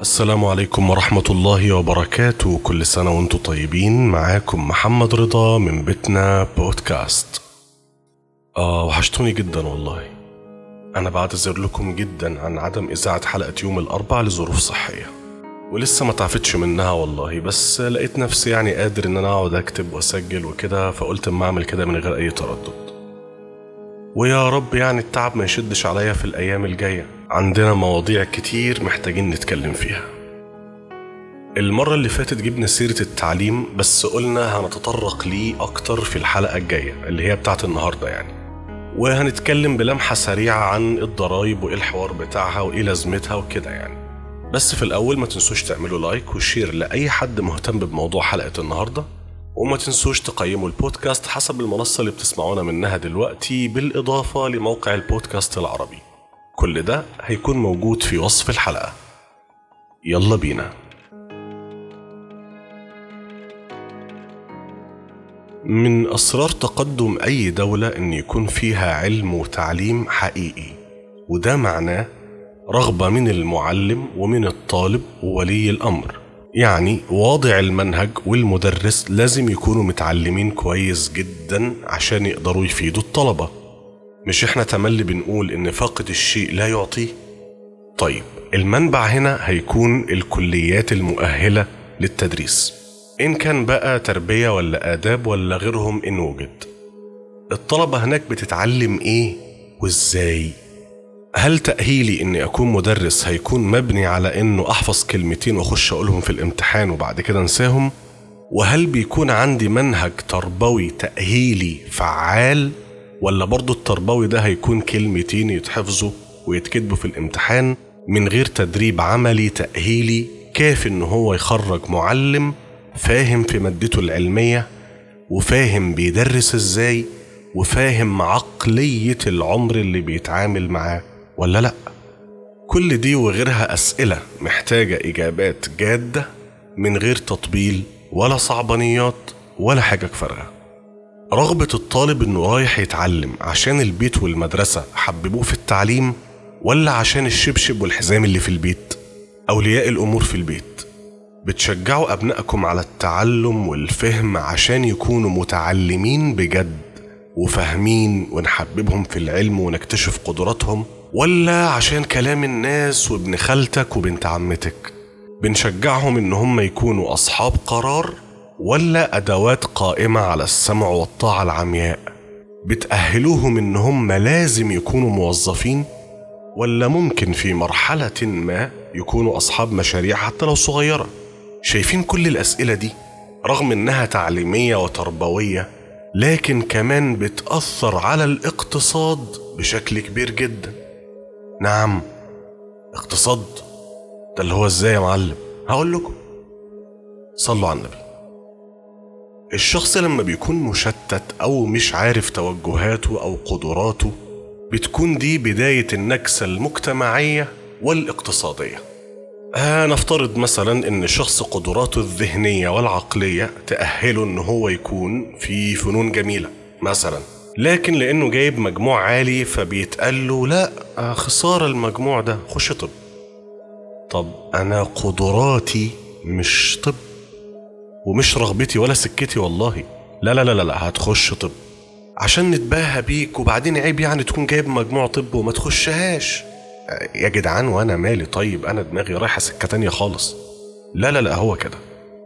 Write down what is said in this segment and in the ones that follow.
السلام عليكم ورحمة الله وبركاته. كل سنة وأنتم طيبين. معاكم محمد رضا من بيتنا بودكاست. آه وحشتوني جدا والله. أنا بعتذر لكم جدا عن عدم إذاعة حلقة يوم الأربع لظروف صحية. ولسه ما تعفتش منها والله. بس لقيت نفسي يعني قادر إن أنا أقعد أكتب وأسجل وكده فقلت أما أعمل كده من غير أي تردد. ويا رب يعني التعب ما يشدش عليا في الأيام الجاية. عندنا مواضيع كتير محتاجين نتكلم فيها. المرة اللي فاتت جبنا سيرة التعليم بس قلنا هنتطرق ليه أكتر في الحلقة الجاية اللي هي بتاعت النهاردة يعني. وهنتكلم بلمحة سريعة عن الضرايب وإيه الحوار بتاعها وإيه لازمتها وكده يعني. بس في الأول ما تنسوش تعملوا like و share لأي حد مهتم بموضوع حلقة النهاردة. وما تنسوش تقيموا البودكاست حسب المنصة اللي بتسمعونا منها دلوقتي بالإضافة لموقع البودكاست العربي. كل ده هيكون موجود في وصف الحلقة. يلا بينا. من أسرار تقدم أي دولة إن يكون فيها علم وتعليم حقيقي وده معناه رغبة من المعلم ومن الطالب وولي الأمر. يعني واضع المنهج والمدرس لازم يكونوا متعلمين كويس جدا عشان يقدروا يفيدوا الطلبة. مش إحنا تملي بنقول إن فاقد الشيء لا يعطيه؟ طيب المنبع هنا هيكون الكليات المؤهلة للتدريس. إن كان بقى تربية ولا آداب ولا غيرهم إن وجد. الطلبة هناك بتتعلم إيه وإزاي؟ هل تأهيلي إني أكون مدرس هيكون مبني على إنه أحفظ كلمتين وأخش أقولهم في الامتحان وبعد كده أنساهم؟ وهل بيكون عندي منهج تربوي تأهيلي فعال؟ ولا برضه التربوي ده هيكون كلمتين يتحفظوا ويتكتبوا في الامتحان من غير تدريب عملي تأهيلي كافي إن هو يخرج معلم فاهم في مادته العلمية وفاهم بيدرس إزاي وفاهم عقلية العمر اللي بيتعامل معاه ولا لأ؟ كل دي وغيرها أسئلة محتاجة إجابات جادة من غير تطبيل ولا صعبانيات ولا حاجة فارغة رغبة الطالب إنه رايح يتعلم عشان البيت والمدرسة حببوه في التعليم ولا عشان الشبشب والحزام اللي في البيت؟ أولياء الأمور في البيت بتشجعوا أبنائكم على التعلم والفهم عشان يكونوا متعلمين بجد وفاهمين ونحببهم في العلم ونكتشف قدراتهم؟ ولا عشان كلام الناس وابن خالتك وبنت عمتك؟ بنشجعهم إن هم يكونوا أصحاب قرار ولا أدوات قائمة على السمع والطاعة العمياء؟ بتأهلوهم ان هم لازم يكونوا موظفين؟ ولا ممكن في مرحلة ما يكونوا أصحاب مشاريع حتى لو صغيرة؟ شايفين كل الأسئلة دي رغم إنها تعليمية وتربوية لكن كمان بتأثر على الاقتصاد بشكل كبير جدا. نعم اقتصاد. ده اللي هو إزاي يا معلم؟ هقول لكم. صلوا على النبي. الشخص لما بيكون مشتت أو مش عارف توجهاته أو قدراته بتكون دي بداية النكسة المجتمعية والاقتصادية. آه نفترض مثلا إن شخص قدراته الذهنية والعقلية تأهله إن هو يكون في فنون جميلة مثلا لكن لأنه جايب مجموع عالي فبيتقال له لا آه خسارة المجموع ده خش طب. طب أنا قدراتي مش طب. ومش رغبتي ولا سكتي والله. لا لا لا لا, هتخش طب. عشان نتباهى بيك وبعدين عيب يعني تكون جايب مجموع طب وما تخشهاش. يا جدعان وأنا مالي؟ طيب أنا دماغي رايحة سكة تانية خالص. لا لا لا هو كده.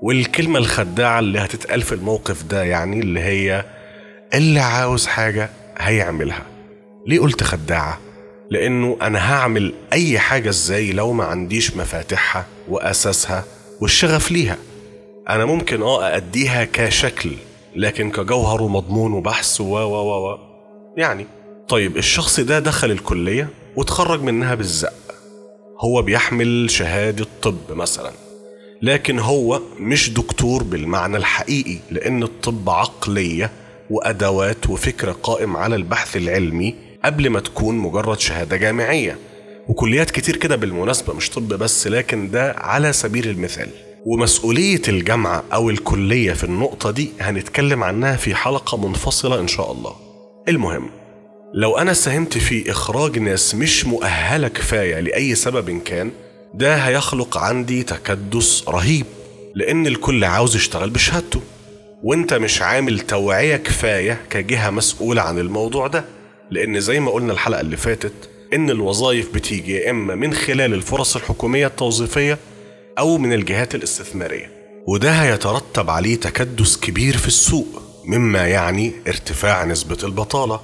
والكلمة الخداعة اللي هتتقال في الموقف ده يعني اللي هي اللي عاوز حاجة هيعملها. ليه قلت خداعة؟ لأنه أنا هعمل أي حاجة إزاي لو ما عنديش مفاتيحها وأساسها والشغف ليها. أنا ممكن آه اديها كشكل لكن كجوهر ومضمون وبحث و و و يعني طيب الشخص ده دخل الكلية وتخرج منها بالزق. هو بيحمل شهادة طب مثلا. لكن هو مش دكتور بالمعنى الحقيقي لأن الطب عقلية وأدوات وفكر قائم على البحث العلمي قبل ما تكون مجرد شهادة جامعية. وكليات كتير كده بالمناسبة مش طب بس لكن ده على سبيل المثال. ومسؤولية الجامعة أو الكلية في النقطة دي هنتكلم عنها في حلقة منفصلة إن شاء الله. المهم لو أنا ساهمت في إخراج ناس مش مؤهلة كفاية لأي سبب كان ده هيخلق عندي تكدس رهيب لأن الكل عاوز يشتغل بشهادته. وأنت مش عامل توعية كفاية كجهة مسؤولة عن الموضوع ده لأن زي ما قلنا الحلقة اللي فاتت إن الوظائف بتيجي يا إما من خلال الفرص الحكومية التوظيفية أو من الجهات الاستثمارية. وده هيترتب عليه تكدس كبير في السوق مما يعني ارتفاع نسبة البطالة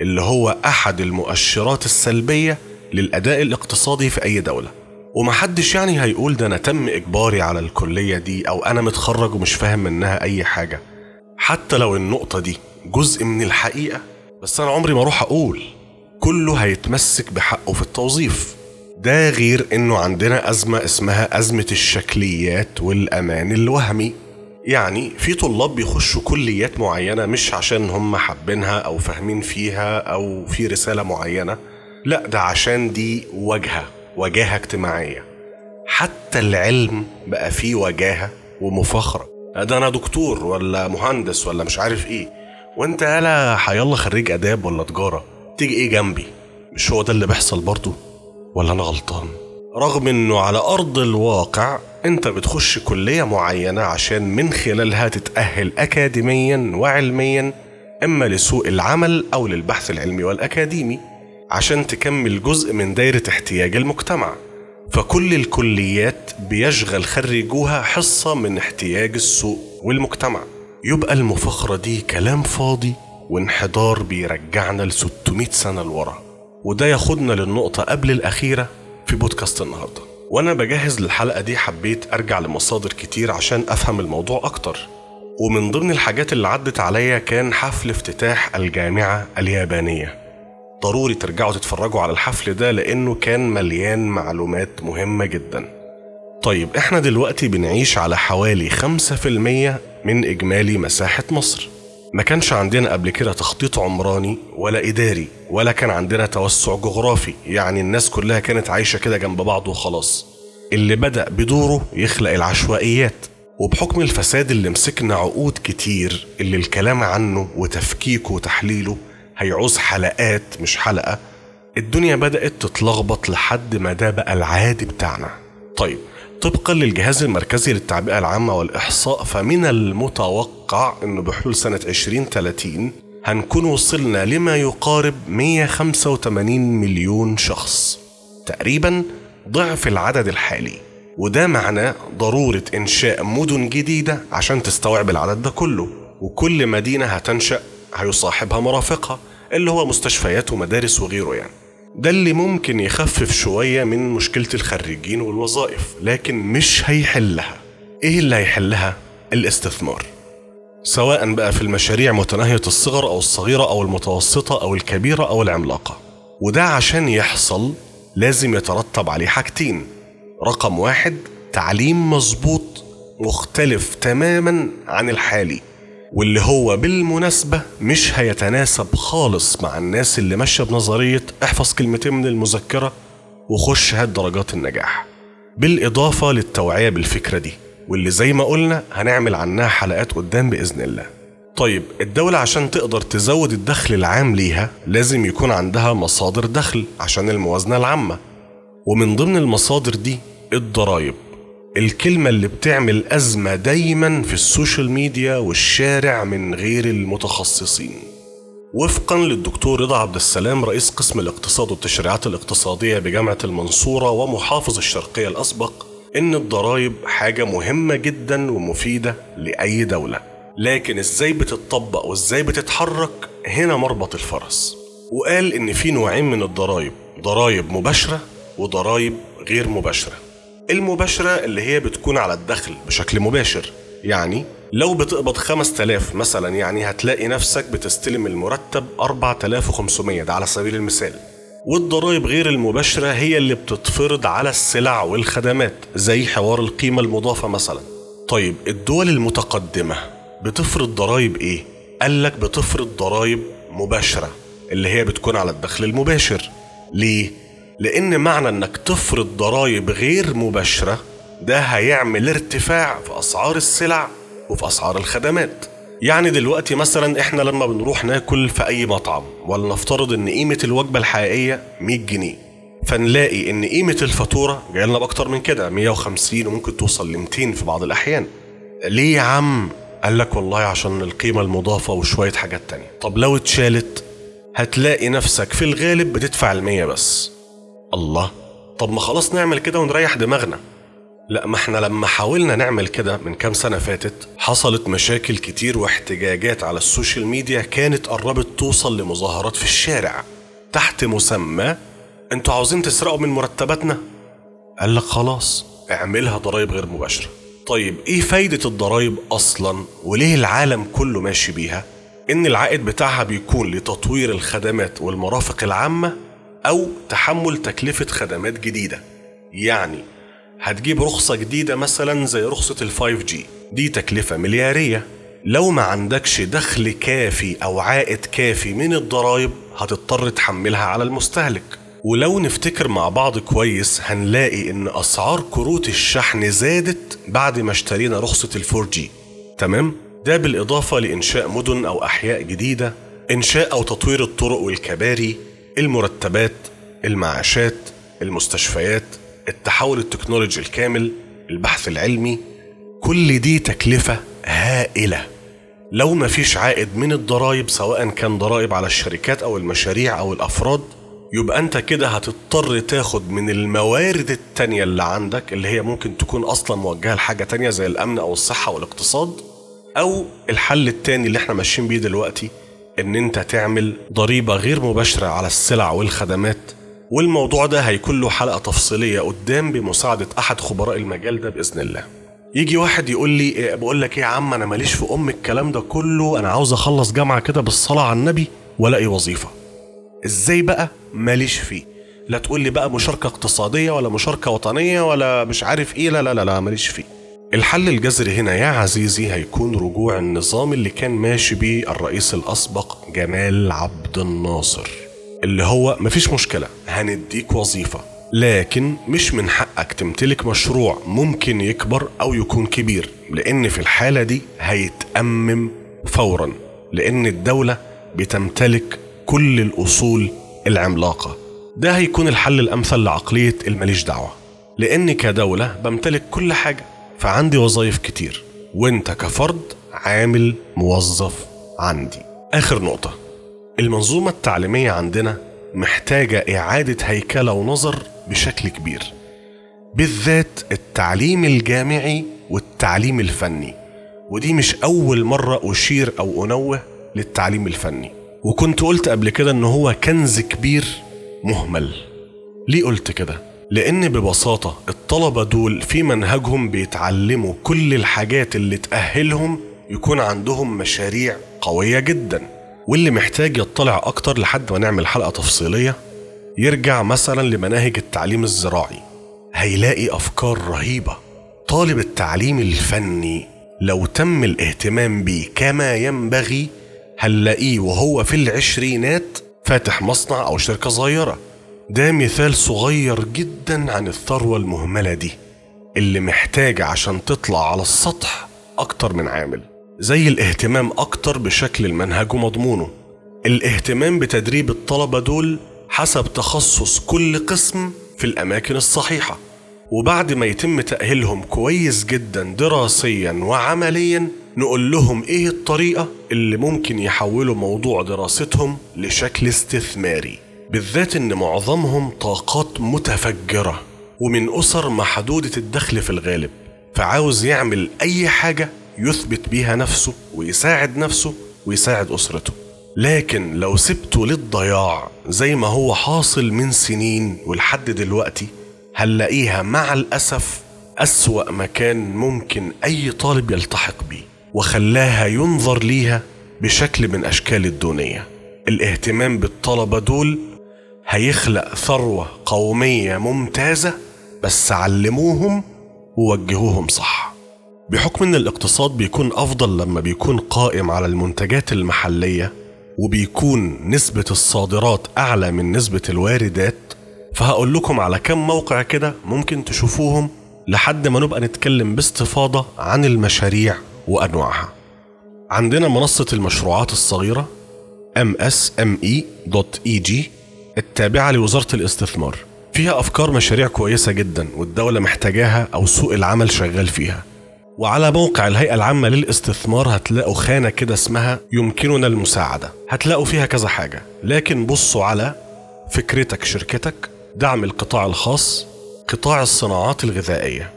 اللي هو أحد المؤشرات السلبية للأداء الاقتصادي في أي دولة. ومحدش يعني هيقول ده أنا تم إجباري على الكلية دي أو أنا متخرج ومش فاهم منها أي حاجة. حتى لو النقطة دي جزء من الحقيقة بس أنا عمري ما أروح أقول كله هيتمسك بحقه في التوظيف. ده غير إنه عندنا أزمة اسمها أزمة الشكليات والأمان الوهمي. يعني في طلاب بيخشوا كليات معينة مش عشان هم حابينها أو فاهمين فيها أو في رسالة معينة. لا ده عشان دي واجهة وجاهة اجتماعية. حتى العلم بقى فيه وجاهة ومفاخرة. ده أنا دكتور ولا مهندس ولا مش عارف إيه. وأنت يالا حيالله خريج آداب ولا تجارة تيجي إيه جنبي؟ مش هو ده اللي بيحصل برضه؟ ولا أنا غلطان؟ رغم إنه على أرض الواقع أنت بتخش كلية معينة عشان من خلالها تتأهل أكاديميا وعلميا إما لسوق العمل أو للبحث العلمي والأكاديمي عشان تكمل جزء من دايرة احتياج المجتمع. فكل الكليات بيشغل خريجوها حصة من احتياج السوق والمجتمع. يبقى المفاخرة دي كلام فاضي وانحدار بيرجعنا ل 600 سنة لورا. وده ياخدنا للنقطة قبل الأخيرة في بودكاست النهاردة. وأنا بجهز للحلقة دي حبيت أرجع لمصادر كتير عشان أفهم الموضوع أكتر. ومن ضمن الحاجات اللي عدت عليا كان حفل افتتاح الجامعة اليابانية. ضروري ترجعوا تتفرجوا على الحفل ده لأنه كان مليان معلومات مهمة جدا. طيب إحنا دلوقتي بنعيش على حوالي 5% من إجمالي مساحة مصر. ما كانش عندنا قبل كده تخطيط عمراني ولا إداري ولا كان عندنا توسع جغرافي. يعني الناس كلها كانت عايشة كده جنب بعض وخلاص. اللي بدأ بدوره يخلق العشوائيات. وبحكم الفساد اللي مسكنا عقود كتير اللي الكلام عنه وتفكيكه وتحليله هيعوز حلقات مش حلقة الدنيا بدأت تتلخبط لحد ما ده بقى العادي بتاعنا. طيب طبقا للجهاز المركزي للتعبئة العامة والإحصاء فمن المتوقع أنه بحلول سنة 2030 هنكون وصلنا لما يقارب 185 مليون شخص. تقريبا ضعف العدد الحالي. وده معناه ضرورة إنشاء مدن جديدة عشان تستوعب العدد ده كله. وكل مدينة هتنشأ هيصاحبها مرافقها اللي هو مستشفيات ومدارس وغيره يعني. ده اللي ممكن يخفف شوية من مشكلة الخريجين والوظائف لكن مش هيحلها. إيه اللي هيحلها؟ الاستثمار. سواء بقى في المشاريع متناهية الصغر أو الصغيرة أو المتوسطة أو الكبيرة أو العملاقة. وده عشان يحصل لازم يترتب عليه حاجتين. رقم واحد تعليم مظبوط مختلف تماما عن الحالي. واللي هو بالمناسبة مش هيتناسب خالص مع الناس اللي ماشية بنظرية احفظ كلمتين من المذكرة وخش هات درجات النجاح. بالإضافة للتوعية بالفكرة دي واللي زي ما قلنا هنعمل عنها حلقات قدام بإذن الله. طيب الدولة عشان تقدر تزود الدخل العام ليها لازم يكون عندها مصادر دخل عشان الموازنة العامة. ومن ضمن المصادر دي الضرايب الكلمة اللي بتعمل أزمة دايما في ال social media والشارع من غير المتخصصين. وفقا للدكتور رضا عبد السلام رئيس قسم الاقتصاد والتشريعات الاقتصادية بجامعة المنصورة ومحافظ الشرقية الأسبق إن الضرايب حاجة مهمة جدا ومفيدة لأي دولة. لكن إزاي بتطبق وإزاي بتتحرك؟ هنا مربط الفرس. وقال إن في نوعين من الضرايب ضرايب مباشرة وضرايب غير مباشرة. المباشرة اللي هي بتكون على الدخل بشكل مباشر. يعني لو بتقبض 5000 مثلا يعني هتلاقي نفسك بتستلم المرتب 4500 ده على سبيل المثال. والضرائب غير المباشرة هي اللي بتتفرض على السلع والخدمات زي حوار القيمة المضافة مثلا. طيب الدول المتقدمة بتفرض ضرائب إيه؟ قالك بتفرض ضرائب مباشرة اللي هي بتكون على الدخل المباشر. ليه؟ لأن معنى إنك تفرض ضرائب غير مباشرة ده هيعمل ارتفاع في أسعار السلع وفي أسعار الخدمات. يعني دلوقتي مثلا إحنا لما بنروح ناكل في أي مطعم ولنفترض إن قيمة الوجبة الحقيقية 100 جنيه فنلاقي إن قيمة الفاتورة جاية لنا بأكتر من كده 150 وممكن توصل ل 200 في بعض الأحيان. ليه يا عم؟ قال لك والله عشان القيمة المضافة وشوية حاجات تانية. طب لو اتشالت هتلاقي نفسك في الغالب بتدفع المية بس. الله. طب ما خلاص نعمل كده ونريح دماغنا. لا ما إحنا لما حاولنا نعمل كده من كام سنة فاتت حصلت مشاكل كتير واحتجاجات على ال social media كانت قربت توصل لمظاهرات في الشارع. تحت مسمى أنتوا عاوزين تسرقوا من مرتباتنا؟ قال لك خلاص اعملها ضرائب غير مباشرة. طيب إيه فايدة الضرائب أصلا؟ وليه العالم كله ماشي بيها؟ إن العائد بتاعها بيكون لتطوير الخدمات والمرافق العامة أو تحمل تكلفة خدمات جديدة. يعني هتجيب رخصة جديدة مثلا زي رخصة ال 5G دي تكلفة مليارية. لو ما عندكش دخل كافي أو عائد كافي من الضرائب هتضطر تحملها على المستهلك. ولو نفتكر مع بعض كويس هنلاقي إن أسعار كروت الشحن زادت بعد ما اشترينا رخصة ال 4G تمام؟ ده بالإضافة لإنشاء مدن أو أحياء جديدة إنشاء أو تطوير الطرق والكباري المرتبات المعاشات المستشفيات التحول التكنولوجي الكامل البحث العلمي كل دي تكلفة هائلة. لو ما فيش عائد من الضرائب سواء كان ضرائب على الشركات أو المشاريع أو الأفراد يبقى أنت كده هتضطر تاخد من الموارد التانية اللي عندك اللي هي ممكن تكون أصلا موجهة لحاجة تانية زي الأمن أو الصحة والاقتصاد أو الحل التاني اللي إحنا ماشيين بيه دلوقتي إن أنت تعمل ضريبة غير مباشرة على السلع والخدمات والموضوع ده هيكون له حلقة تفصيلية قدام بمساعدة أحد خبراء المجال ده بإذن الله. يجي واحد يقول لي إيه بقول لك إيه يا عم أنا ماليش في أم الكلام ده كله أنا عاوز أخلص جامعة كده بالصلاة على النبي وألاقي وظيفة. إزاي بقى؟ ماليش فيه. لا تقول لي بقى مشاركة اقتصادية ولا مشاركة وطنية ولا مش عارف إيه لا لا لا, لا ماليش فيه. الحل الجذري هنا يا عزيزي هيكون رجوع النظام اللي كان ماشي بيه الرئيس الأسبق جمال عبد الناصر اللي هو مفيش مشكلة هنديك وظيفة لكن مش من حقك تمتلك مشروع ممكن يكبر أو يكون كبير لأن في الحالة دي هيتأمم فورا لأن الدولة بتمتلك كل الأصول العملاقة. ده هيكون الحل الأمثل لعقلية الماليش دعوة لاني كدولة بمتلك كل حاجة. فعندي وظائف كتير. وانت كفرد عامل موظف عندي. آخر نقطة. المنظومة التعليمية عندنا محتاجة إعادة هيكلة ونظر بشكل كبير. بالذات التعليم الجامعي والتعليم الفني. ودي مش أول مرة أشير أو أنوه للتعليم الفني. وكنت قلت قبل كده إن هو كنز كبير مهمل. ليه قلت كده؟ لأن ببساطة الطلبة دول في منهجهم بيتعلموا كل الحاجات اللي تأهلهم يكون عندهم مشاريع قوية جدا. واللي محتاج يطلع أكتر لحد ما نعمل حلقة تفصيلية يرجع مثلا لمناهج التعليم الزراعي. هيلاقي أفكار رهيبة. طالب التعليم الفني لو تم الاهتمام بيه كما ينبغي هنلاقيه وهو في العشرينات فاتح مصنع أو شركة صغيرة. ده مثال صغير جدا عن الثروة المهملة دي اللي محتاجة عشان تطلع على السطح أكتر من عامل زي الاهتمام أكتر بشكل المنهج ومضمونه. الاهتمام بتدريب الطلبة دول حسب تخصص كل قسم في الأماكن الصحيحة وبعد ما يتم تأهيلهم كويس جدا دراسيا وعمليا نقول لهم إيه الطريقة اللي ممكن يحولوا موضوع دراستهم لشكل استثماري. بالذات إن معظمهم طاقات متفجرة ومن أسر محدودة الدخل في الغالب. فعاوز يعمل أي حاجة يثبت بيها نفسه ويساعد نفسه ويساعد أسرته. لكن لو سبته للضياع زي ما هو حاصل من سنين ولحد دلوقتي هنلاقيها مع الأسف أسوأ مكان ممكن أي طالب يلتحق بيه. وخلاها ينظر ليها بشكل من أشكال الدونية. الاهتمام بالطلبة دول هيخلق ثروة قومية ممتازة بس علموهم ووجهوهم صح. بحكم إن الاقتصاد بيكون أفضل لما بيكون قائم على المنتجات المحلية وبيكون نسبة الصادرات أعلى من نسبة الواردات فهقول لكم على كم موقع كده ممكن تشوفوهم لحد ما نبقى نتكلم باستفاضة عن المشاريع وأنواعها. عندنا منصة المشروعات الصغيرة msme.eg التابعة لوزارة الاستثمار. فيها أفكار مشاريع كويسة جدا والدولة محتاجاها أو سوق العمل شغال فيها. وعلى موقع الهيئة العامة للاستثمار هتلاقوا خانة كده اسمها يمكننا المساعدة. هتلاقوا فيها كذا حاجة. لكن بصوا على فكرتك شركتك دعم القطاع الخاص قطاع الصناعات الغذائية.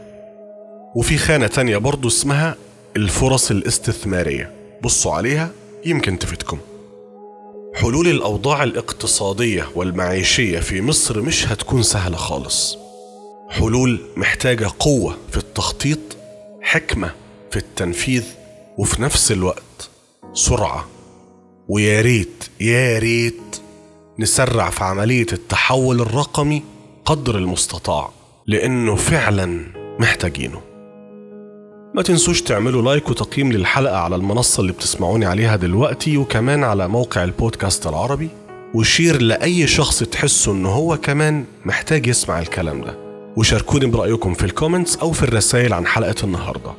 وفي خانة تانية برضو اسمها الفرص الاستثمارية. بصوا عليها يمكن تفيدكم. حلول الأوضاع الاقتصادية والمعيشية في مصر مش هتكون سهلة خالص. حلول محتاجة قوة في التخطيط حكمة في التنفيذ وفي نفس الوقت سرعة. ويا ريت يا ريت نسرع في عملية التحول الرقمي قدر المستطاع لأنه فعلا محتاجينه. ما تنسوش تعملوا لايك وتقييم للحلقة على المنصة اللي بتسمعوني عليها دلوقتي وكمان على موقع البودكاست العربي و share لأي شخص تحسوا إن هو كمان محتاج يسمع الكلام ده. وشاركوني برأيكم في ال comments أو في الرسائل عن حلقة النهاردة.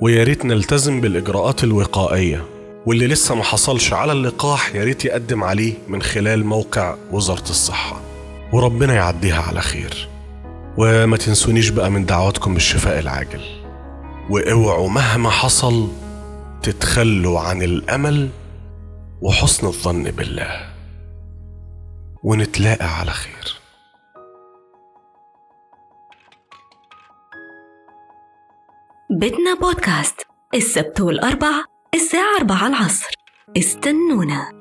ويا ريت نلتزم بالإجراءات الوقائية واللي لسه ما حصلش على اللقاح يا ريت يقدم عليه من خلال موقع وزارة الصحة. وربنا يعديها على خير. وما تنسونيش بقى من دعواتكم بالشفاء العاجل. واوعوا مهما حصل تتخلوا عن الامل وحسن الظن بالله. ونتلاقى على خير. بدنا بودكاست السبت والأربع الساعة 4 العصر. استنونا.